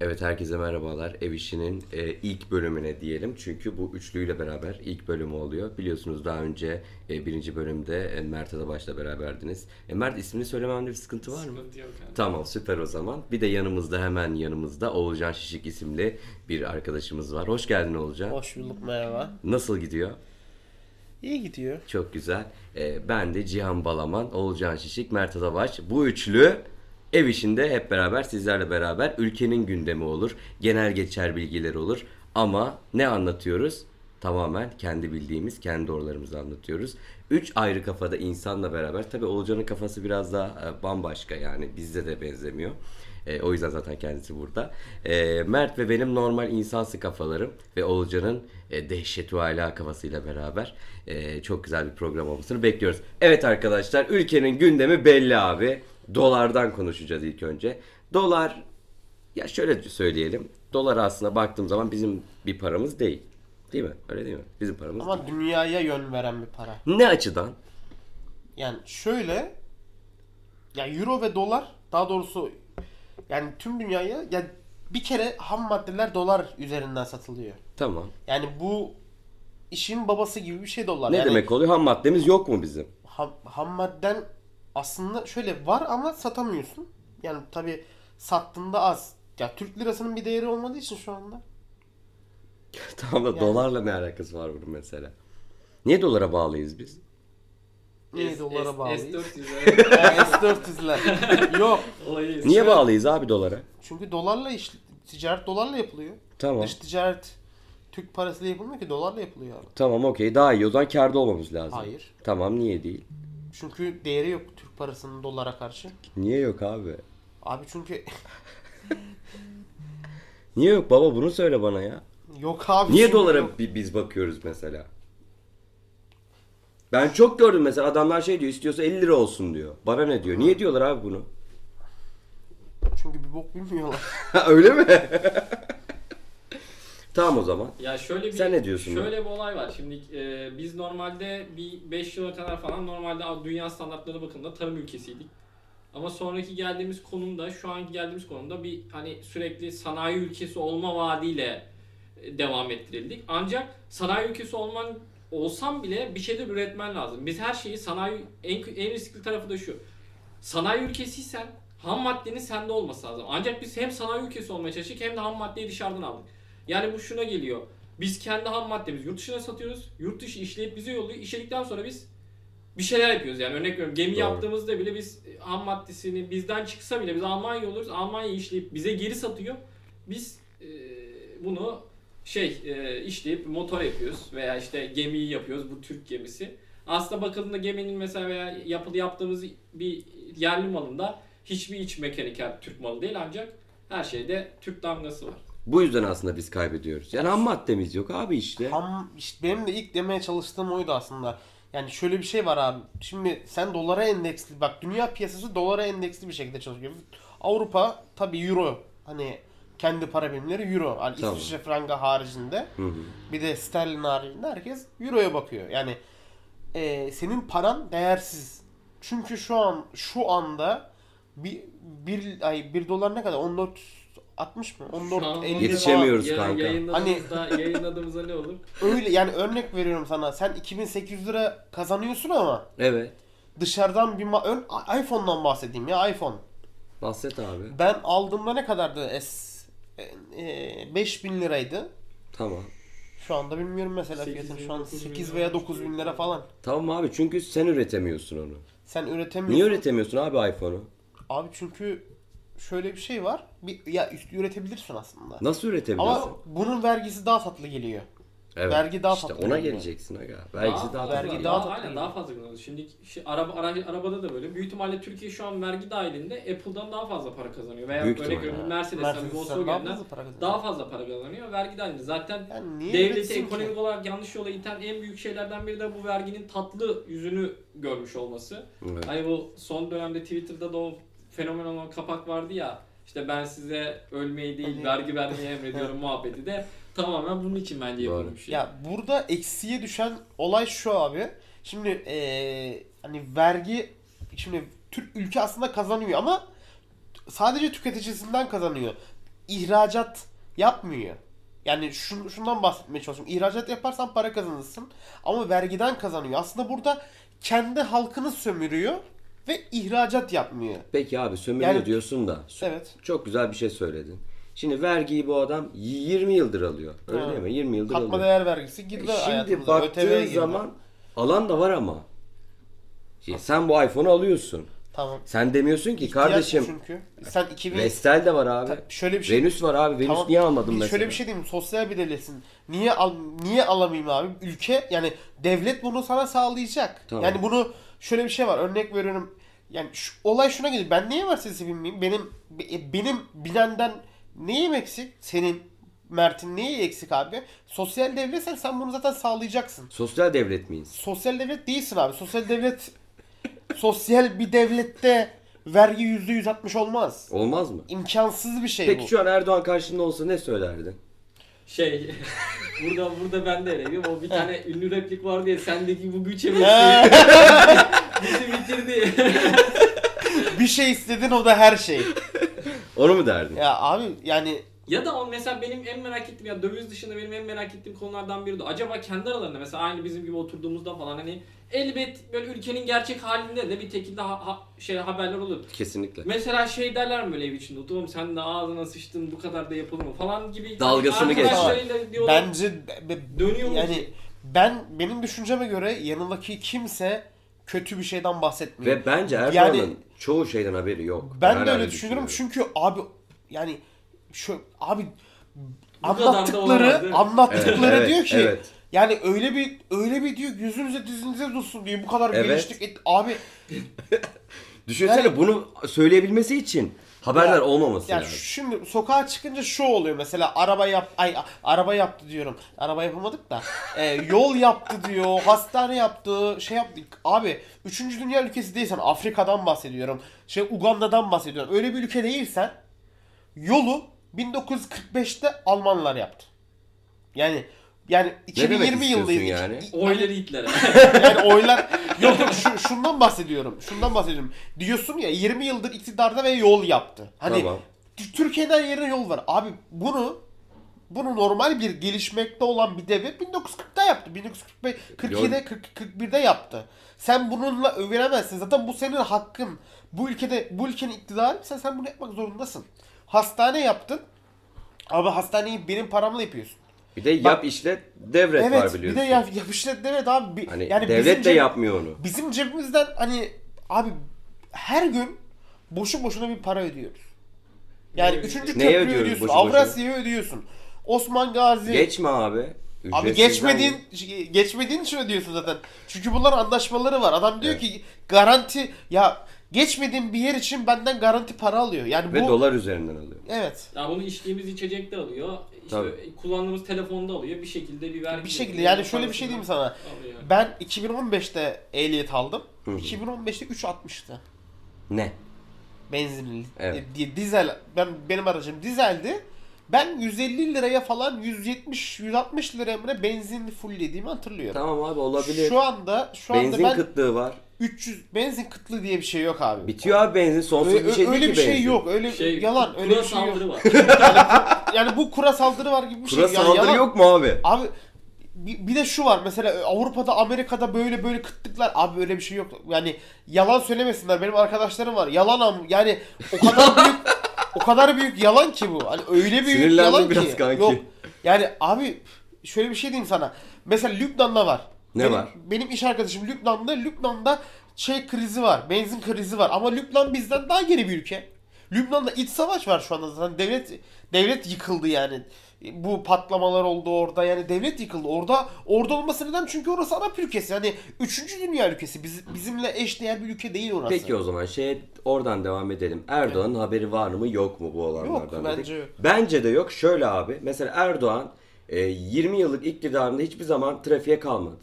Evet herkese merhabalar. Ev işinin e, ilk bölümüne diyelim. Çünkü bu üçlüyle beraber ilk bölümü oluyor. Biliyorsunuz daha önce e, birinci bölümde e, Mert Adabaş'la beraberdiniz. E, Mert ismini söylememde bir sıkıntı var mı? Sıkıntı yok yani. Tamam süper o zaman. Bir de yanımızda hemen yanımızda Oğulcan Şişik isimli bir arkadaşımız var. Hoş geldin Oğulcan. Hoş bulduk merhaba. Nasıl gidiyor? İyi gidiyor. Çok güzel. E, ben de Cihan Balaman, Oğulcan Şişik, Mert Adabaş. Bu üçlü ev işinde hep beraber sizlerle beraber ülkenin gündemi olur. Genel geçer bilgileri olur. Ama ne anlatıyoruz? Tamamen kendi bildiğimiz, kendi doğrularımızı anlatıyoruz. Üç ayrı kafada insanla beraber. Tabii Oğulcan'ın kafası biraz daha e, bambaşka yani bizde de benzemiyor. E, o yüzden zaten kendisi burada. E, Mert ve benim normal insansı kafalarım ve Oğulcan'ın e, dehşet ve ala kafasıyla beraber e, çok güzel bir program olmasını bekliyoruz. Evet arkadaşlar ülkenin gündemi belli abi. Dolardan konuşacağız ilk önce. Dolar ya şöyle söyleyelim. Dolar aslında baktığım zaman bizim bir paramız değil. Değil mi? Öyle değil mi? Bizim paramız değil. Ama dünyaya yön veren bir para. Ne açıdan? Yani şöyle ya euro ve dolar daha doğrusu yani tüm dünyaya ya bir kere ham maddeler dolar üzerinden satılıyor. Tamam. Yani bu işin babası gibi bir şey dolar. Ne yani demek oluyor? Ham maddemiz yok mu bizim? Ham, ham madden aslında şöyle var ama satamıyorsun. Yani tabi sattığında az. Ya Türk lirasının bir değeri olmadığı için şu anda. tamam da Yani- dolarla ne alakası var bunun mesela? Niye dolara bağlıyız biz? Niye S- dolara S- bağlıyız? S400'lere Yani S400'ler. Yok. Niye Şöyle- bağlıyız abi dolara? Çünkü dolarla iş, ticaret dolarla yapılıyor. Tamam. Dış ticaret Türk parasıyla yapılmıyor ki dolarla yapılıyor abi. Tamam okey daha iyi o zaman kârda olmamız lazım. Hayır. Tamam niye değil? Çünkü değeri yok parasının dolara karşı. Niye yok abi? Abi çünkü Niye yok baba bunu söyle bana ya. yok abi. Niye çünkü dolara yok. bi- biz bakıyoruz mesela? Ben çok gördüm mesela adamlar şey diyor istiyorsa 50 lira olsun diyor. Bana ne diyor? Niye diyorlar abi bunu? Çünkü bir bok bilmiyorlar. Öyle mi? tamam o zaman. Ya şöyle bir Sen ne diyorsun Şöyle bir olay var. Şimdi e, biz normalde bir 5 yıl öteler falan normalde dünya standartları bakımında tarım ülkesiydik. Ama sonraki geldiğimiz konumda, şu anki geldiğimiz konumda bir hani sürekli sanayi ülkesi olma vaadiyle e, devam ettirildik. Ancak sanayi ülkesi olman olsam bile bir şeyler üretmen lazım. Biz her şeyi sanayi en, en riskli tarafı da şu. Sanayi ülkesiysen ham maddenin sende olması lazım. Ancak biz hem sanayi ülkesi olmaya çalıştık hem de ham maddeyi dışarıdan aldık. Yani bu şuna geliyor. Biz kendi ham maddemizi yurt dışına satıyoruz. Yurt dışı işleyip bize yolluyor. İşledikten sonra biz bir şeyler yapıyoruz. Yani örnek veriyorum gemi Doğru. yaptığımızda bile biz ham maddesini bizden çıksa bile biz Almanya oluruz. Almanya işleyip bize geri satıyor. Biz e, bunu şey e, işleyip motor yapıyoruz veya işte gemiyi yapıyoruz. Bu Türk gemisi. Aslında bakıldığında geminin mesela veya yapılı yaptığımız bir yerli malında hiçbir iç mekaniker Türk malı değil ancak her şeyde Türk damgası var. Bu yüzden aslında biz kaybediyoruz. Yani ham maddemiz yok abi işte. Ham işte benim de ilk demeye çalıştığım oydu aslında. Yani şöyle bir şey var abi. Şimdi sen dolara endeksli bak dünya piyasası dolara endeksli bir şekilde çalışıyor. Avrupa tabii euro hani kendi para birimleri euro. Hani Tamam. İsviçre frangı haricinde Hı hı. bir de sterlin haricinde herkes euroya bakıyor. Yani e, senin paran değersiz. Çünkü şu an şu anda bir, bir ay bir dolar ne kadar? 14 60 mı? 14 Şu an 50 Yetişemiyoruz ya- kanka. Yayınladığımızda, yayınladığımızda ne olur? Öyle yani örnek veriyorum sana. Sen 2800 lira kazanıyorsun ama Evet. dışarıdan bir ma- ön iPhone'dan bahsedeyim ya iPhone. Bahset abi. Ben aldığımda ne kadardı? S e, 5000 liraydı. Tamam. Şu anda bilmiyorum mesela 8 fiyatını. Şu an 9 bin 8 lira. veya 9 bin lira falan. Tamam abi çünkü sen üretemiyorsun onu. Sen üretemiyorsun. Niye üretemiyorsun abi iPhone'u? Abi çünkü şöyle bir şey var. Bir, ya üretebilirsin aslında. Nasıl üretebilirsin? Ama bunun vergisi daha tatlı geliyor. evet. vergi daha işte tatlı ona geliyor. geleceksin aga. Vergisi daha, vergi tatlı. daha daha, tatlı aynen daha fazla kullanıyoruz. Şimdi şey, araba, ara- arabada da böyle. Büyük ihtimalle Türkiye şu an vergi dahilinde Apple'dan daha fazla para kazanıyor. Veya Büyük örnek veriyorum Mercedes'ten, daha Volkswagen'den fazla para kazanıyor. daha fazla para kazanıyor. Vergi dahilinde. Zaten Yani devleti üretsin ki? ekonomik olarak yanlış yola iten en büyük şeylerden biri de bu verginin tatlı yüzünü görmüş olması. Evet. Hani bu son dönemde Twitter'da da o fenomen olan kapak vardı ya. İşte ben size ölmeyi değil Hani- vergi vermeyi emrediyorum muhabbeti de tamamen bunun için bence yapılmış bir şey. Ya burada eksiye düşen olay şu abi. Şimdi eee, hani vergi şimdi Türk ülke aslında kazanıyor ama sadece tüketicisinden kazanıyor. ihracat yapmıyor. Yani şun, şundan bahsetmeye çalışıyorum. İhracat yaparsan para kazanırsın ama vergiden kazanıyor. Aslında burada kendi halkını sömürüyor ve ihracat yapmıyor. Peki abi sömürüyor Yani- diyorsun da. Evet. Çok güzel bir şey söyledin. Şimdi vergiyi bu adam 20 yıldır alıyor. Öyle Ha. değil mi? 20 yıldır Katma alıyor. değer vergisi girdi E Şimdi baktığın zaman alan da var ama. Şimdi sen bu iPhone'u alıyorsun. Tamam. Sen demiyorsun ki İhtiyaç kardeşim çünkü. Sen 2000 Vestel de var abi. Ta- şöyle bir şey Venüs var abi. Venüs Tamam, niye almadın mesela? Şöyle bir şey diyeyim. Sosyal bir devletsin. Niye al niye alamayayım abi? Ülke yani devlet bunu sana sağlayacak. Tamam. Yani bunu şöyle bir şey var. Örnek veriyorum. Yani şu, olay şuna geliyor. Ben niye Mercedes'i binmeyeyim? Benim be- benim bilenden neyim eksik? Senin Mert'in neyi eksik abi? Sosyal devletsen sen bunu zaten sağlayacaksın. Sosyal devlet miyiz? Sosyal devlet değilsin abi. Sosyal devlet sosyal bir devlette vergi %160 olmaz. Olmaz mı? İmkansız bir şey Peki bu. şu an Erdoğan karşında olsa ne söylerdin? Şey burada burada ben de eleyim. O bir tane ünlü replik var diye sendeki bu güç Ha. bizi bitirdi. bir şey istedin o da her şey. Onu mu derdin? Ya abi yani ya da o mesela benim en merak ettiğim ya döviz dışında benim en merak ettiğim konulardan biri de acaba kendi aralarında mesela aynı bizim gibi oturduğumuzda falan hani elbet böyle ülkenin gerçek halinde de bir şekilde ha- ha- şey haberler olur. Kesinlikle. Mesela şey derler mi böyle ev içinde oturum sen de ağzına sıçtın bu kadar da yapılır mı falan gibi Dalgasını geç. arkadaşlarıyla diyorlar. bence be- be- Dönüyor mu yani ben benim düşünceme göre yanındaki kimse kötü bir şeyden bahsetmiyor. Ve bence Erdoğan'ın Yani- çoğu şeyden haberi yok. ben hala de öyle düşünüyorum çünkü abi yani şu abi Bu anlattıkları anlattıkları Evet, diyor ki evet. yani öyle bir öyle bir diyor yüzünüze dizinize dursun diyor bu kadar Evet. geliştik et, abi Düşünsene Yani- bunu söyleyebilmesi için haberler Ya- olmaması Ya lazım. şimdi sokağa çıkınca şu oluyor mesela araba yap ay araba yaptı diyorum. Araba yapamadık da. e, yol yaptı diyor, hastane yaptı, şey yaptı. Abi 3. dünya ülkesi değilsen Afrika'dan bahsediyorum. Şey Uganda'dan bahsediyorum. Öyle bir ülke değilsen yolu 1945'te Almanlar yaptı. Yani yani Ne demek 2020 istiyorsun yıldayız. yani? Oyları Hitler'e. yani oylar yok yok şu, şundan bahsediyorum. Şundan bahsediyorum. Diyorsun ya 20 yıldır iktidarda ve yol yaptı. Hani Tamam. Türkiye'den yerine yol var. Abi bunu bunu normal bir gelişmekte olan bir devlet 1940'da yaptı. 1945 47'de 40, 41'de yaptı. Sen bununla övünemezsin. Zaten bu senin hakkın. Bu ülkede bu ülkenin iktidarı sen sen bunu yapmak zorundasın. Hastane yaptın. Abi hastaneyi benim paramla yapıyorsun. Bir de Bak- yap işlet devret var evet. Bir biliyorsun. de yap, yap işte evet abi. Bir- Hani yani devlet de ceb- yapmıyor onu. Bizim cebimizden hani abi her gün boşu boşuna bir para ödüyoruz. Yani Neye üçüncü Neye köprüyü ödüyoruz ödüyorsun. boşu? Avrasya'yı ödüyorsun. Osman Gazi. Geçme abi. Abi Ücretsizden- geçmediğin geçmediğin için ödüyorsun zaten. Çünkü bunların anlaşmaları var. Adam diyor Evet. ki garanti ya geçmediğin bir yer için benden garanti para alıyor. Yani Ve bu dolar üzerinden alıyor. evet. Ya bunu içtiğimiz içecekte alıyor. İşte Tabii. kullandığımız telefonda alıyor. Bir şekilde bir vergi. Bir şekilde yani şöyle bir şey diyeyim sana. Alıyor. Ben 2015'te ehliyet aldım. Hı hı. 2015'te 3.60'tı. Ne? benzinli Evet. di- dizel ben benim aracım dizeldi. Ben 150 liraya falan 170 160 liraya mı ne benzinli fulllediğimi hatırlıyorum. Tamam abi olabilir. Şu anda şu benzin anda ben kıtlığı var. 300 benzin kıtlığı diye bir şey yok abi. Bitiyor abi benzin sonsuz Öyle, bir şey değil öyle ki bir şey benzin. yok. Öyle Şey, yalan. Öyle bir şey yok. saldırı var. Yani bu kura saldırı var gibi bir Kura şey. Yani saldırı yalan. yok mu abi? Abi bir, bir de şu var mesela Avrupa'da Amerika'da böyle böyle kıtlıklar abi öyle bir şey yok. Yani yalan söylemesinler benim arkadaşlarım var. Yalan am yani o kadar büyük o kadar büyük yalan ki bu. Hani öyle büyük Sinirlendim yalan biraz ki. kanki. Yok. Yani abi şöyle bir şey diyeyim sana. Mesela Lübnan'da var. Ne benim, var? Benim iş arkadaşım Lübnan'da. Lübnan'da şey krizi var. Benzin krizi var. Ama Lübnan bizden daha geri bir ülke. Lübnan'da iç savaş var şu anda zaten. Devlet devlet yıkıldı yani. Bu patlamalar oldu orada yani devlet yıkıldı. Orada orada olması neden? Çünkü orası Arap ülkesi. Yani 3. dünya ülkesi. Biz, bizimle eşdeğer bir ülke değil orası. Peki o zaman şey oradan devam edelim. Erdoğan'ın haberi var mı yok mu bu olanlardan? Yok, bence yok. Bence de yok. Şöyle abi. Mesela Erdoğan e, 20 yıllık iktidarında hiçbir zaman trafiğe kalmadı.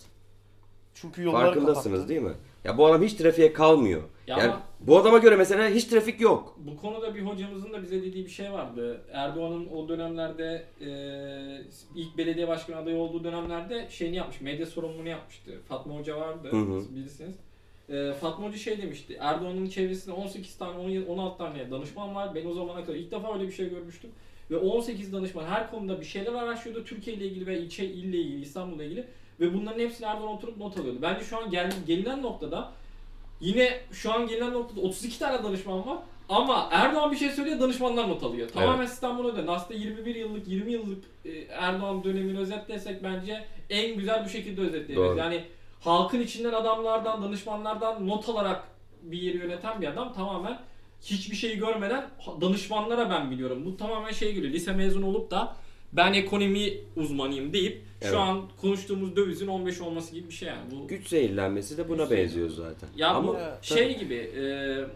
Çünkü yolları Farkındasınız kapattı. değil mi? Ya bu adam hiç trafiğe kalmıyor. Ya yani ama- bu adama göre mesela hiç trafik yok. Bu konuda bir hocamızın da bize dediği bir şey vardı. Erdoğan'ın o dönemlerde e, ilk belediye başkanı adayı olduğu dönemlerde şeyini yapmış. Medya sorumluluğunu yapmıştı. Fatma Hoca vardı. Hı hı. siz bilirsiniz. E, Fatma Hoca şey demişti. Erdoğan'ın çevresinde 18 tane 17 16 tane danışman var. Ben o zamana kadar ilk defa öyle bir şey görmüştüm. ve 18 danışman her konuda bir şeyler araştırıyordu. Türkiye ile ilgili ve ilçe ille ilgili, İstanbul'la ilgili ve bunların hepsini Erdoğan oturup not alıyordu. Bence şu an gel, gelinen noktada yine şu an gelinen noktada 32 tane danışman var. Ama Erdoğan bir şey söylüyor, danışmanlar not alıyor. Tamamen sistem bunu ödedi. Aslında 21 yıllık, 20 yıllık e, Erdoğan dönemini özetlersek bence en güzel bu şekilde özetleyebiliriz. Yani halkın içinden adamlardan, danışmanlardan not alarak bir yeri yöneten bir adam tamamen hiçbir şeyi görmeden danışmanlara ben biliyorum. Bu tamamen şey geliyor. Lise mezunu olup da ben ekonomi uzmanıyım deyip Evet. şu an konuştuğumuz dövizin 15 olması gibi bir şey yani. Bu Güç zehirlenmesi de buna benziyor zaten. ya Ama bu şey gibi e,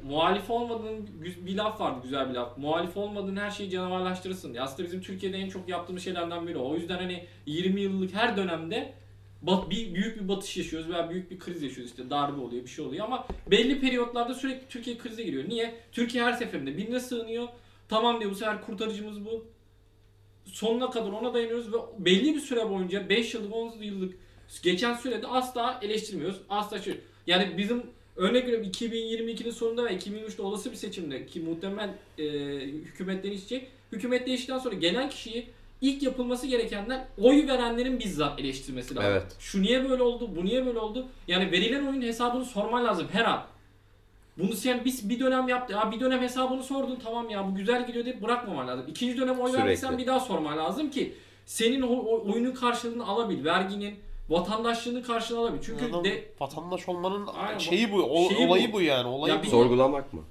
muhalif olmadığın bir laf vardı güzel bir laf. Muhalif olmadığın her şeyi canavarlaştırırsın. diye. Aslında bizim Türkiye'de en çok yaptığımız şeylerden biri o. O yüzden hani 20 yıllık her dönemde bat, bir büyük bir batış yaşıyoruz veya büyük bir kriz yaşıyoruz işte darbe oluyor bir şey oluyor ama belli periyotlarda sürekli Türkiye krize giriyor. Niye? Türkiye her seferinde birine sığınıyor. Tamam diyor bu sefer kurtarıcımız bu. Sonuna kadar ona dayanıyoruz ve belli bir süre boyunca 5 yıllık 10 yıllık geçen sürede asla eleştirmiyoruz. Asla şey. Yani bizim örnek veriyorum 2022'nin sonunda ve 2023'te olası bir seçimde ki muhtemel e, hükümet değişecek. Hükümet değiştikten sonra gelen kişiyi ilk yapılması gerekenler oy verenlerin bizzat eleştirmesi lazım. Evet. Şu niye böyle oldu? Bu niye böyle oldu? Yani verilen oyun hesabını sorman lazım her an. Bunu sen biz bir dönem yaptı. Ya bir dönem hesabını sordun tamam ya bu güzel gidiyor deyip bırakmaman lazım. İkinci dönem oy verdiysen bir daha sorman lazım ki senin o, o- oyunun karşılığını alabil. Verginin, vatandaşlığının karşılığını alabil. Çünkü Adam de vatandaş olmanın Aynen, şeyi bu, o- şeyi bu. olayı bu yani. Olayı Ya bu. bir- sorgulamak mı?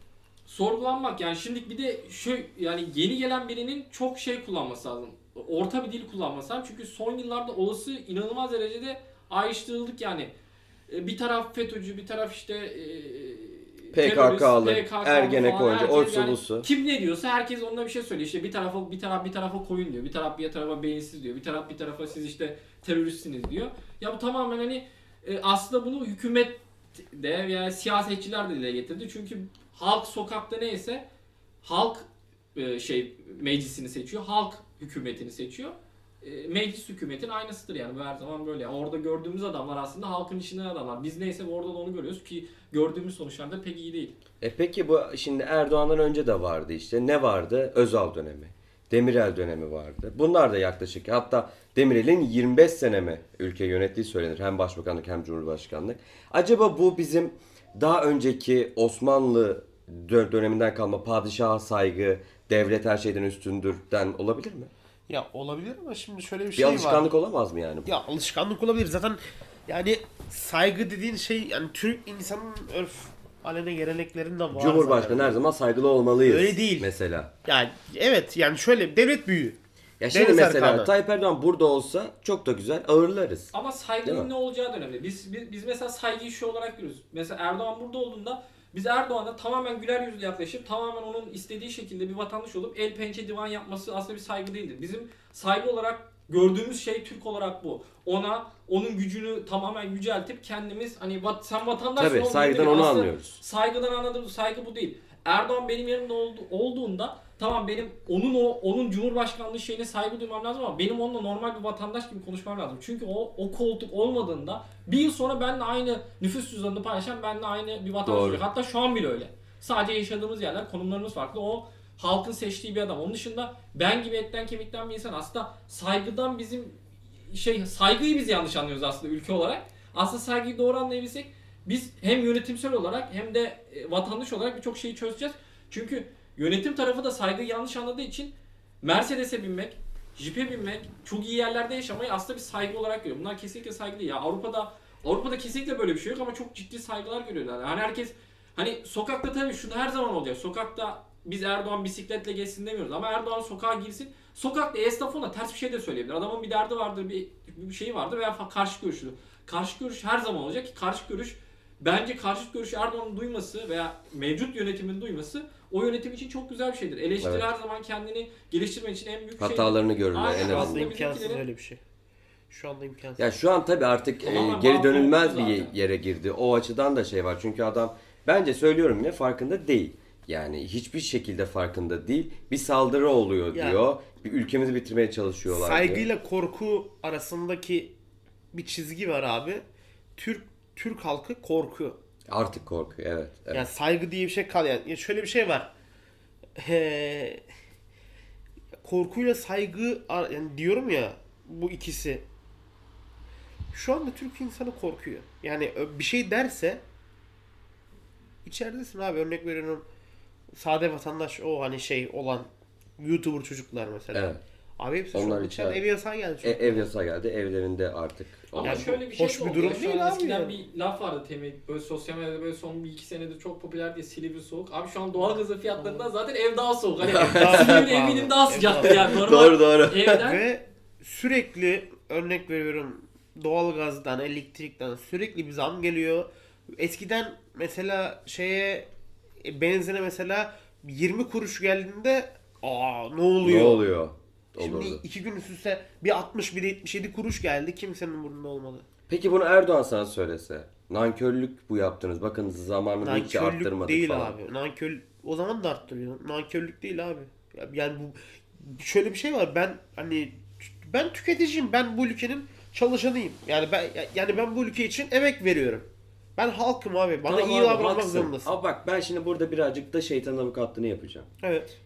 sorgulanmak yani şimdi bir de şu yani yeni gelen birinin çok şey kullanması lazım. Orta bir dil kullanması lazım. Çünkü son yıllarda olası inanılmaz derecede ayrıştırıldık yani. E, Bir taraf FETÖ'cü, bir taraf işte e, PKK'lı, Ergenekoncu, oysu yani busu. Kim ne diyorsa herkes onunla bir şey söylüyor. İşte bir tarafa bir taraf bir tarafa koyun diyor. Bir taraf bir tarafa beyinsiz diyor. Bir taraf bir tarafa siz işte teröristsiniz diyor. Ya bu tamamen hani e, aslında bunu hükümet de yani siyasetçiler de dile getirdi. Çünkü halk sokakta neyse halk e, şey meclisini seçiyor. Halk hükümetini seçiyor. E, Meclis hükümetin aynısıdır yani bu her zaman böyle. Orada gördüğümüz adamlar aslında halkın içinden adamlar. Biz neyse orada da onu görüyoruz ki gördüğümüz sonuçlar da pek iyi değil. E peki bu şimdi Erdoğan'dan önce de vardı işte. Ne vardı? Özal dönemi. Demirel dönemi vardı. Bunlar da yaklaşık. Hatta Demirel'in 25 sene mi ülke yönettiği söylenir. Hem başbakanlık hem cumhurbaşkanlık. Acaba bu bizim daha önceki Osmanlı dö- döneminden kalma padişaha saygı, devlet her şeyden üstündürden olabilir mi? Ya olabilir ama şimdi şöyle bir Bir şey var. alışkanlık olamaz mı yani bu? Ya alışkanlık olabilir. Zaten yani saygı dediğin şey yani Türk insanın örf alene geleneklerinde var. Cumhurbaşkanı zaten. her zaman saygılı olmalıyız. Öyle değil. Mesela. Yani evet yani şöyle devlet büyüğü. Ya şimdi Deniz mesela Erkan'ı. Tayyip Erdoğan burada olsa çok da güzel ağırlarız. Ama saygının ne olacağı da önemli. Biz, biz, biz mesela saygıyı şu olarak görüyoruz. Mesela Erdoğan burada olduğunda biz Erdoğan'a tamamen güler yüzle yaklaşıp tamamen onun istediği şekilde bir vatandaş olup el pençe divan yapması aslında bir saygı değildir. Bizim saygı olarak gördüğümüz şey Türk olarak bu. Ona onun gücünü tamamen yüceltip kendimiz hani vat, sen vatandaşsın Tabii saygıdan onu Aslında anlıyoruz. Saygıdan anladığımız saygı bu değil. Erdoğan benim yerimde oldu, olduğunda tamam benim onun o onun cumhurbaşkanlığı şeyine saygı duymam lazım ama benim onunla normal bir vatandaş gibi konuşmam lazım. Çünkü o o koltuk olmadığında bir yıl sonra benimle aynı nüfus cüzdanını paylaşan benimle aynı bir vatandaş Doğru. olacak. Hatta şu an bile öyle. Sadece yaşadığımız yerler, konumlarımız farklı. O halkın seçtiği bir adam. Onun dışında ben gibi etten kemikten bir insan. Aslında saygıdan bizim şey saygıyı biz yanlış anlıyoruz aslında ülke olarak. Aslında saygıyı doğru anlayabilsek biz hem yönetimsel olarak hem de e, vatandaş olarak birçok şeyi çözeceğiz. Çünkü yönetim tarafı da saygıyı yanlış anladığı için Mercedes'e binmek, Jeep'e binmek, çok iyi yerlerde yaşamayı aslında bir saygı olarak görüyor. Bunlar kesinlikle saygı değil. Ya Avrupa'da Avrupa'da kesinlikle böyle bir şey yok ama çok ciddi saygılar görüyorlar. Hani herkes hani sokakta tabii şunu her zaman olacak. Sokakta biz Erdoğan bisikletle geçsin demiyoruz ama Erdoğan sokağa girsin. Sokakta esnaf ona ters bir şey de söyleyebilir. Adamın bir derdi vardır, bir, bir şeyi vardır veya karşı görüşü. Karşı görüş her zaman olacak ki karşı görüş bence karşı görüş Erdoğan'ın duyması veya mevcut yönetimin duyması o yönetim için çok güzel bir şeydir. Eleştiri Evet. her zaman kendini geliştirmek için en büyük şey. Hatalarını görürler Aynen, en Şu anda imkansız öyle bir şey. Şu anda imkansız. Ya şu an tabii artık e, geri dönülmez bir zaten. yere girdi. O açıdan da şey var. Çünkü adam bence söylüyorum yine farkında değil. Yani hiçbir şekilde farkında değil. Bir saldırı oluyor Ya. diyor. Bir ülkemizi bitirmeye çalışıyorlar diyor. Saygıyla korku arasındaki bir çizgi var abi. Türk Türk halkı korku. Artık korkuyor evet. evet. Yani saygı diye bir şey kal yani. Ya şöyle bir şey var. Ee, korkuyla saygı yani diyorum ya bu ikisi. Şu anda Türk insanı korkuyor. Yani bir şey derse içeridesin abi örnek veriyorum. Sade vatandaş o hani şey olan YouTuber çocuklar mesela. Evet. Abi hepsi Onlar şu an içeride içeride. ev yasağı geldi. E, ev yasağı geldi. Evlerinde artık. Ama Yani şöyle bir şey hoş bir durum değil abi eskiden yani. bir laf vardı Temel. Böyle sosyal medyada böyle son bir iki senedir çok popüler diye Silivri soğuk. Abi şu an doğalgazın fiyatlarından zaten ev daha soğuk. Hani Silivri eminim daha sıcaktır yani. Normal Doğru doğru. evden Ve sürekli örnek veriyorum doğalgazdan, elektrikten sürekli bir zam geliyor. Eskiden mesela şeye e, benzine mesela 20 kuruş geldiğinde aa ne oluyor? Ne oluyor? Şimdi Olurdu. iki gün üst üste bir 60 bir de 77 kuruş geldi. Kimsenin burnunda olmadı. Peki bunu Erdoğan sana söylese. Nankörlük bu yaptınız. Bakın zamanında hiç Nankörlük arttırmadık değil falan. abi. Nankör o zaman da arttırıyor. Nankörlük değil abi. Ya- Yani bu şöyle bir şey var. Ben hani ben tüketiciyim. Ben bu ülkenin çalışanıyım. Yani ben yani ben bu ülke için emek veriyorum. Ben halkım abi. Bana Tamam iyi abi, davranmak zorundasın. Ama bak ben şimdi burada birazcık da şeytan avukatlığını yapacağım. Evet.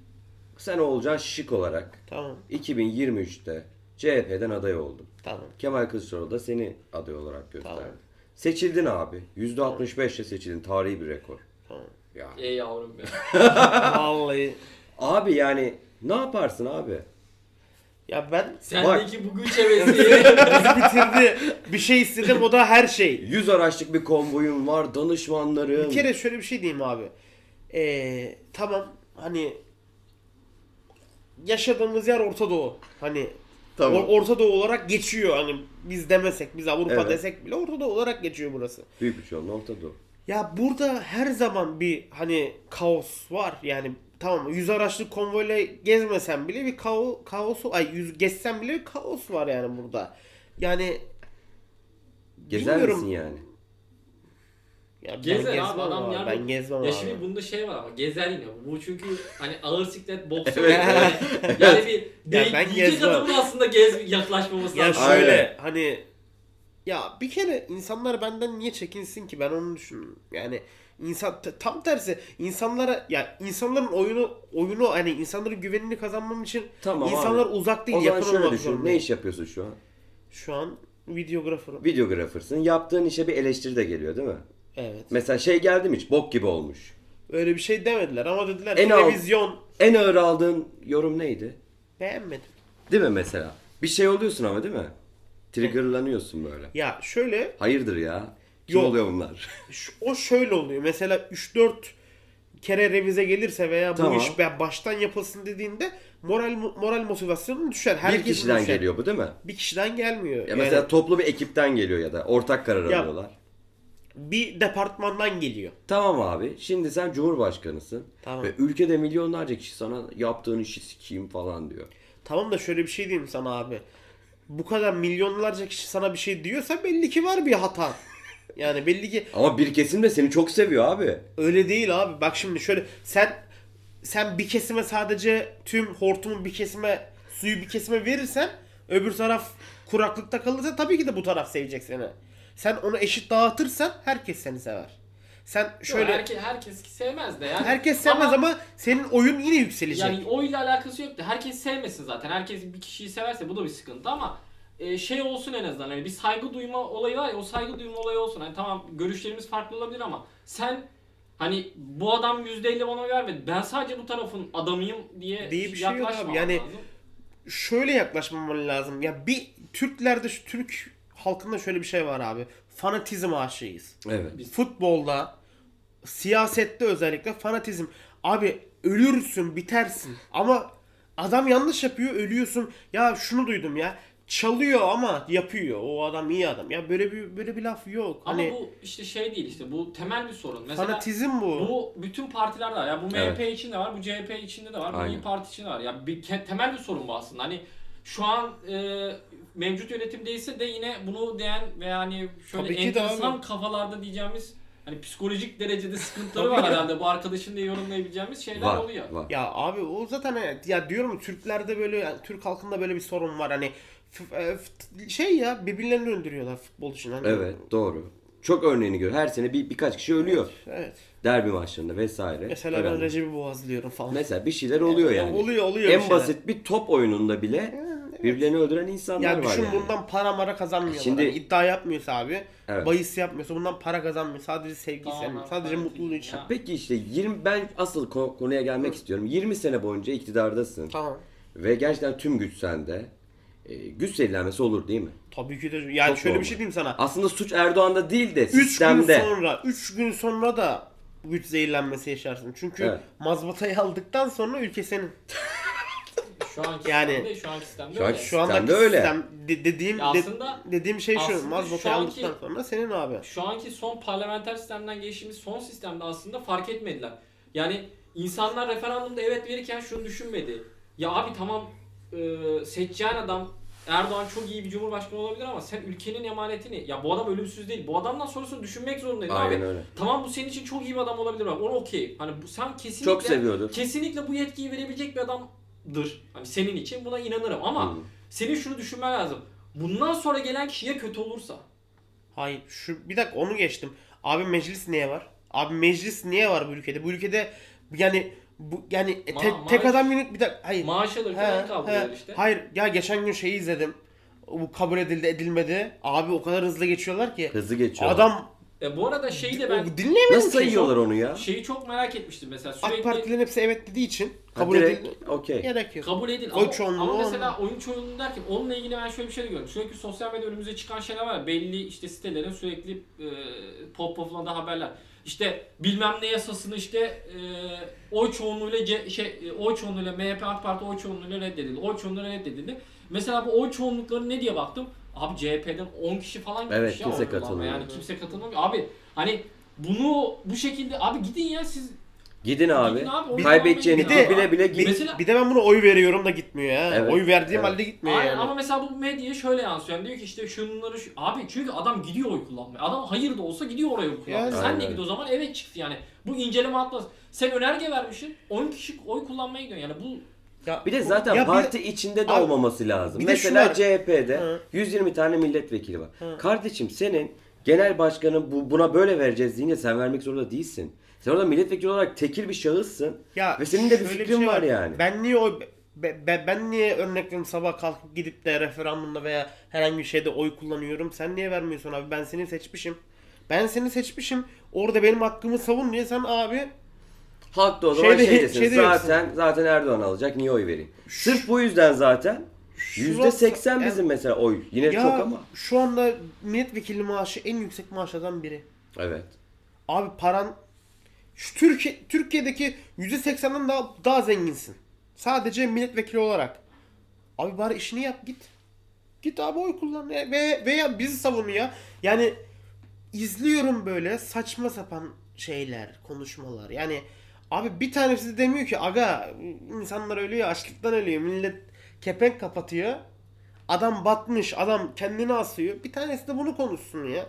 Sen olacaksın şişik olarak Tamam. 2023'te CHP'den aday oldun. Tamam. Kemal Kılıçdaroğlu da seni aday olarak gösterdi. Tamam. Seçildin abi. %65'le seçildin. Tarihi bir rekor. Tamam. Ya. Ey yavrum be. Vallahi Abi yani ne yaparsın abi? ya ben Sendeki bu güç hevesi. bizi bitirdi. Bir şey istedim o da her şey. 100 araçlık bir konvoyun var, danışmanların. Bir kere şöyle bir şey diyeyim abi. Ee, tamam hani yaşadığımız yer Orta Doğu. Hani Tamam. Or- Orta Doğu olarak geçiyor. Hani biz demesek, biz Avrupa Evet. desek bile Orta Doğu olarak geçiyor burası. Büyük bir çoğunluğu Orta Doğu. Ya burada her zaman bir hani kaos var. Yani tamam mı? yüz araçlı konvoyla gezmesen bile bir kao kaosu ay yüz gezsen bile bir kaos var yani burada. Yani Gezer bilmiyorum. misin yani? Ya ben Gezer gezmem abi adam abi. Ben gezmem ya abi. şimdi bunda şey var ama gezer yine. Bu çünkü hani ağır siklet boksör. Evet. yani, yani bir Ya ben gezmem. adamın aslında gez yaklaşmaması Ya lazım. şöyle Aynen. hani ya bir kere insanlar benden niye çekinsin ki ben onu düşünüyorum. Yani insan tam tersi insanlara ya insanların oyunu oyunu hani insanların güvenini kazanmam için Tamam insanlar abi. uzak değil O yakın şöyle olmak düşün. Ne iş yapıyorsun şu an? Şu an videografırım. Videographer'sın. Yaptığın işe bir eleştiri de geliyor değil mi? Evet. Mesela şey geldi mi hiç? Bok gibi olmuş. Öyle bir şey demediler ama dediler En televizyon En ağır aldığın yorum neydi? beğenmedim. Değil mi mesela? Bir şey oluyorsun ama değil mi? Triggerlanıyorsun böyle. Ya şöyle Hayırdır ya? Kim Yok. oluyor bunlar? O şöyle oluyor. Mesela 3-4 kere revize gelirse veya bu Tamam. iş be- baştan yapılsın dediğinde moral moral motivasyonun düşer. bir Herkesin kişiden düşer. geliyor bu değil mi? Bir kişiden gelmiyor. Ya Yani mesela toplu bir ekipten geliyor ya da ortak karar Ya- alıyorlar. Bir departmandan geliyor. Tamam abi. Şimdi sen cumhurbaşkanısın. Tamam. Ve ülkede milyonlarca kişi sana yaptığın işi sikeyim falan diyor. Tamam da şöyle bir şey diyeyim sana abi. Bu kadar milyonlarca kişi sana bir şey diyorsa belli ki var bir hata. Yani belli ki Ama bir kesim de seni çok seviyor abi. öyle değil abi. Bak şimdi şöyle sen sen bir kesime sadece tüm hortumun bir kesime suyu bir kesime verirsen öbür taraf kuraklıkta kalırsa tabii ki de bu taraf sevecek seni. Sen onu eşit dağıtırsan herkes seni sever. Sen Şöyle şöyle herkes, herkes sevmez de yani. herkes sevmez ama, senin oyun yine yükselecek. Yani oyla alakası yok da herkes sevmesin zaten. Herkes bir kişiyi severse bu da bir sıkıntı ama e, şey olsun en azından hani bir saygı duyma olayı var ya o saygı duyma olayı olsun. Hani tamam görüşlerimiz farklı olabilir ama sen hani bu adam %50 bana vermedi. Ben sadece bu tarafın adamıyım diye, Diye bir şey yok abi. Yani- lazım. şöyle yaklaşmaman lazım. Ya bir Türklerde şu Türk halkında şöyle bir şey var abi. Fanatizm aşığıyız. Evet. Biz- Futbolda, siyasette özellikle fanatizm. Abi ölürsün, bitersin. Ama adam yanlış yapıyor, ölüyorsun. Ya şunu duydum ya. Çalıyor ama yapıyor. O adam iyi adam. Ya böyle bir böyle bir laf yok. Ama Hani bu işte şey değil işte bu temel bir sorun. Mesela fanatizm bu. Bu bütün partilerde var. Ya bu MHP Evet. için de var, bu CHP içinde de var, bu Aynen. İYİ Parti için de var. Ya bir ke- temel bir sorun bu aslında. Hani şu an e, mevcut yönetim değilse de yine bunu diyen ve yani şöyle Tabii ki enteresan kafalarda diyeceğimiz hani psikolojik derecede sıkıntıları var herhalde. Bu arkadaşın da yorumlayabileceğimiz şeyler Var. oluyor. Var. Ya abi o zaten evet. ya diyorum Türklerde böyle yani Türk halkında böyle bir sorun var hani şey ya birbirlerini öldürüyorlar futbol için hani. Evet doğru. çok örneğini gör. Her sene bir birkaç kişi ölüyor. Evet. Derbi maçlarında vesaire. Mesela ben Önemli. Recep'i boğazlıyorum falan. Mesela bir şeyler oluyor yani. Oluyor oluyor bir En şeyler. basit bir top oyununda bile birbirlerini öldüren insanlar Ya var düşün yani. bundan para mara kazanmıyorlar. Şimdi- Hani iddia yapmıyorsa abi, Evet. bahis yapmıyorsa bundan para kazanmıyor. Sadece sevgi Tamamen istemiyor. Sadece mutluluğu için. Ya. Peki işte 20 ben asıl ko- konuya gelmek istiyorum. 20 sene boyunca iktidardasın Tamam. ve gerçekten tüm güç sende. E, güç zehirlenmesi olur değil mi? Tabii ki de. Yani Çok şöyle normal. bir şey diyeyim sana. Aslında suç Erdoğan'da değil de 3 gün sistemde. sonra, 3 gün sonra da güç zehirlenmesi yaşarsın. Çünkü Evet. mazbatayı aldıktan sonra ülke senin. Şu anki Yani- sistemde, şu anki sistemde Şu öyle. anki- Şu anda Sistemde öyle. sistem de- dediğim de- aslında- dediğim şey şu. şu anki- aldıktan sonra senin abi. şu anki son parlamenter sistemden geçtiğimiz son sistemde aslında fark etmediler. Yani insanlar referandumda evet verirken şunu düşünmedi. Ya abi tamam e, seçeceğin adam Erdoğan çok iyi bir cumhurbaşkanı olabilir ama sen ülkenin emanetini ya bu adam ölümsüz değil. Bu adamdan sonrasını düşünmek zorundaydın Aynen abi. öyle. Tamam bu senin için çok iyi bir adam olabilir bak. Onu okey. Hani bu, sen kesinlikle Çok seviyordur. kesinlikle bu yetkiyi verebilecek bir adamdır. Hani senin için buna inanırım ama Hı. senin şunu düşünmen lazım. Bundan sonra gelen kişiye kötü olursa. Hayır şu bir dakika onu geçtim. Abi meclis niye var? Abi meclis niye var bu ülkede? Bu ülkede yani bu yani Ma- tek, tek maaş- adam yönet bir dakika hayır. Maaş alırken He, kaldırıyor he. işte. Hayır ya geçen gün şeyi izledim. Bu kabul edildi edilmedi. Abi o kadar hızlı geçiyorlar ki. Hızlı geçiyor. Adam E, bu arada şeyi de ben dinleyemedim Nasıl ki. sayıyorlar onu ya? şeyi çok merak etmiştim mesela AK sürekli Partilerin hepsi evet dediği için Ha, kabul direkt, edildi. okey. Gerek yok. kabul edil Oy ama, çoğunluğu ama mesela oyun çoğunluğu derken onunla ilgili ben şöyle bir şey de gördüm. Sürekli sosyal medya önümüze çıkan şeyler var. ya, Belli işte sitelerin sürekli e, pop populadığı haberler. İşte bilmem ne yasasını işte e, oy çoğunluğuyla C- şey e, oy çoğunluğuyla MHP AK Parti oy çoğunluğuyla reddedildi. Oy çoğunluğuyla reddedildi. Mesela bu oy çoğunlukları ne diye baktım? Abi CHP'den 10 kişi falan gitmiş Evet, ya kimse katılmıyor. Yani kimse katılmıyor. Abi hani bunu bu şekilde abi gidin ya siz Gidin abi. Gidin abi, Kaybedeceğini ya. bile bile git. Mesela- bir de ben buna oy veriyorum da gitmiyor ya. Evet, Oy verdiğim evet. halde gitmiyor Aynen yani. ama mesela bu medyaya şöyle yansıyor. Yani diyor ki işte şunları şu... Abi çünkü adam gidiyor oy kullanmaya. Adam hayır da olsa gidiyor oraya oy kullanmaya. Yani. Sen Aynen de git o zaman evet çıktı yani. Bu inceleme atmaz. Sen önerge vermişsin. 10 kişi oy kullanmaya gidiyor. Yani bu Ya, Bir de zaten ya bir parti içinde de Abi, olmaması lazım. bir Mesela var. CHP'de Hı. 120 tane milletvekili var. Hı. Kardeşim senin genel başkanı bu, buna böyle vereceğiz deyince sen vermek zorunda değilsin. Sen orada milletvekili olarak tekil bir şahıssın. Ya Ve senin de bir fikrin şey var yani. Ben niye oy be- be- ben niye örnek veriyorum sabah kalkıp gidip de referandumda veya herhangi bir şeyde oy kullanıyorum. Sen niye vermiyorsun abi? Ben seni seçmişim. Ben seni seçmişim. Orada benim hakkımı savun diye sen abi Halk da o zaman Şeyde- şey desin. şeyde zaten zaten Erdoğan alacak. Niye oy vereyim? Sırf bu yüzden zaten %80 Şurası- bizim mesela oy. Yine ya çok ama. şu anda milletvekili maaşı en yüksek maaşlardan biri. Evet. Abi paran şu Türkiye Türkiye'deki %80'den daha daha zenginsin. Sadece milletvekili olarak. Abi bari işini yap git. Git abi oy kullan Ya- ve veya bizi savun ya. Yani izliyorum böyle saçma sapan şeyler, konuşmalar. Yani abi bir tanesi de demiyor ki aga insanlar ölüyor açlıktan ölüyor. Millet kepenk kapatıyor. Adam batmış, adam kendini asıyor. Bir tanesi de bunu konuşsun ya.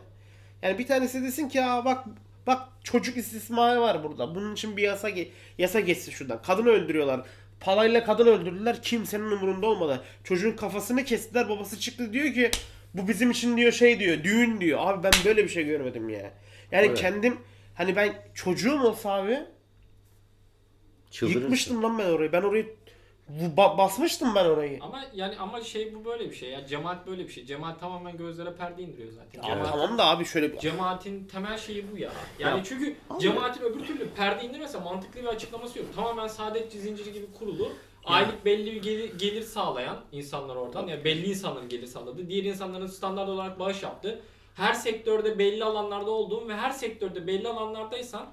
Yani bir tanesi desin ki ya bak bak çocuk istismarı var burada. Bunun için bir yasa ge- yasa geçsin şuradan. Kadını öldürüyorlar. Palayla kadın öldürdüler. Kimsenin umurunda olmadı. Çocuğun kafasını kestiler. Babası çıktı diyor ki bu bizim için diyor şey diyor. Düğün diyor. Abi ben böyle bir şey görmedim ya. Yani Evet. kendim hani ben çocuğum olsa abi Çıldırırsın. yıkmıştım lan ben orayı. Ben orayı bu- ba- basmıştım ben orayı. ama yani ama şey bu böyle bir şey ya. Cemaat böyle bir şey. Cemaat tamamen gözlere perde indiriyor zaten. Abi Cemaat- tamam da abi şöyle bir Cemaatin temel şeyi bu ya. Yani Ya. çünkü cemaatin öbür türlü perde indirmese mantıklı bir açıklaması yok. Tamamen saadetçi zinciri gibi kurulu. Aylık belli bir gelir, gelir sağlayan insanlar oradan. Yani belli insanların gelir sağladı. Diğer insanların standart olarak bağış yaptı. Her sektörde belli alanlarda olduğun ve her sektörde belli alanlardaysan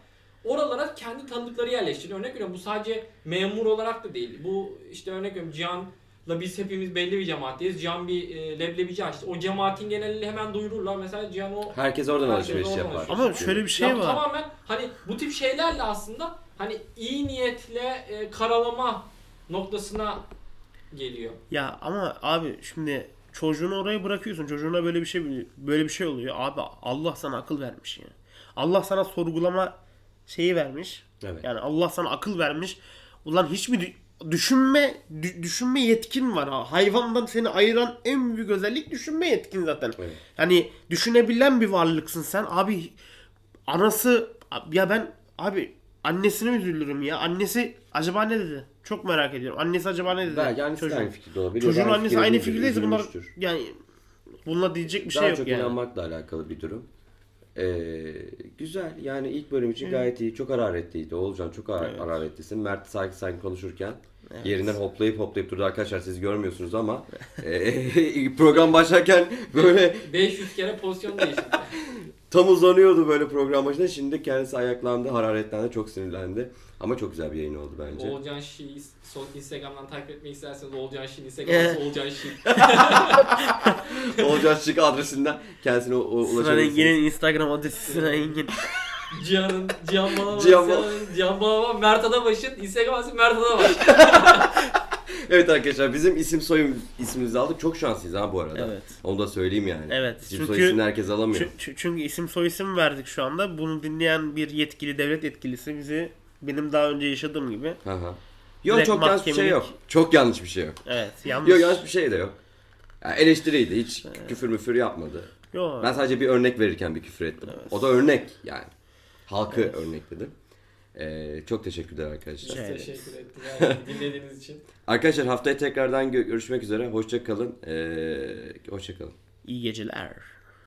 oralara kendi tanıdıkları yerleştiriyor. Örnek veriyorum bu sadece memur olarak da değil. Bu işte örnek veriyorum Cihan'la biz hepimiz belli bir cemaatteyiz. Cihan bir e, leblebici açtı. O cemaatin genelini hemen duyururlar. Mesela Cihan o Herkes oradan Herkes alışveriş oradan yapar. alışveriş ama şöyle bir şey ya var. tamamen hani bu tip şeylerle aslında hani iyi niyetle e, karalama noktasına geliyor. Ya ama abi şimdi çocuğunu oraya bırakıyorsun. Çocuğuna böyle bir şey böyle bir şey oluyor. Abi Allah sana akıl vermiş ya. Allah sana sorgulama şeyi vermiş. Evet. Yani Allah sana akıl vermiş. Ulan hiç mi dü- düşünme dü- düşünme yetkin var ha. Hayvandan seni ayıran en büyük özellik düşünme yetkin zaten. Evet. Hani düşünebilen bir varlıksın sen. Abi anası ya ben abi annesine üzülürüm ya. Annesi acaba ne dedi? Çok merak ediyorum. Annesi acaba ne dedi? Belki annesi Çocuğun. aynı fikirde olabilir. Çocuğun annesi aynı fikirdeyse bunlar yani bununla diyecek bir Daha şey yok çok yani. inanmakla alakalı bir durum. Ee, güzel yani ilk bölüm için gayet iyi. Çok hararetliydi. Oğulcan çok har- Evet. hararetlisin. Mert sakin sakin konuşurken yerinden hoplayıp hoplayıp durdu arkadaşlar siz görmüyorsunuz ama e, program başlarken böyle 500 kere pozisyon değiştirdi. tam uzanıyordu böyle program başında. Şimdi kendisi ayaklandı, hararetlendi, çok sinirlendi. Ama çok güzel bir yayın oldu bence. Oğulcan Şi'yi son Instagram'dan takip etmek isterseniz Oğulcan Şi'nin Instagram'ı Oğulcan Şi. Oğulcan Şık adresinden kendisine u- u- Sinan ulaşabilirsiniz. Engin'in Instagram adresi Sinan Engin. Cihan'ın, Cihan Balaban, Cihan Cihan, Bal- Cihan Balaban, Mert Adabaş'ın Instagram adresi Mert Adabaş. Evet arkadaşlar bizim isim soyum ismimizi aldık. Çok şanslıyız ha bu arada. Evet. Onu da söyleyeyim yani. Evet, İsim çünkü- soy isimini herkes alamıyor. Çü- çü- Çünkü isim soy isim verdik şu anda. Bunu dinleyen bir yetkili devlet yetkilisi bizi benim daha önce yaşadığım gibi. Hı hı. Yok çok yanlış bir şey yok. Çok yanlış bir şey yok. Evet yanlış. Yok yanlış bir şey de yok. Ya eleştiriydi. Hiç küfür müfür yapmadı. Yok. Ben sadece bir örnek verirken bir küfür ettim. O da örnek yani. Halkı örnekledim. Ee, çok teşekkürler arkadaşlar. Ederiz. Teşekkür ettim yani dinlediğiniz için. Arkadaşlar haftaya tekrardan gö- görüşmek üzere. Hoşça kalın. Ee, hoşça kalın. İyi geceler.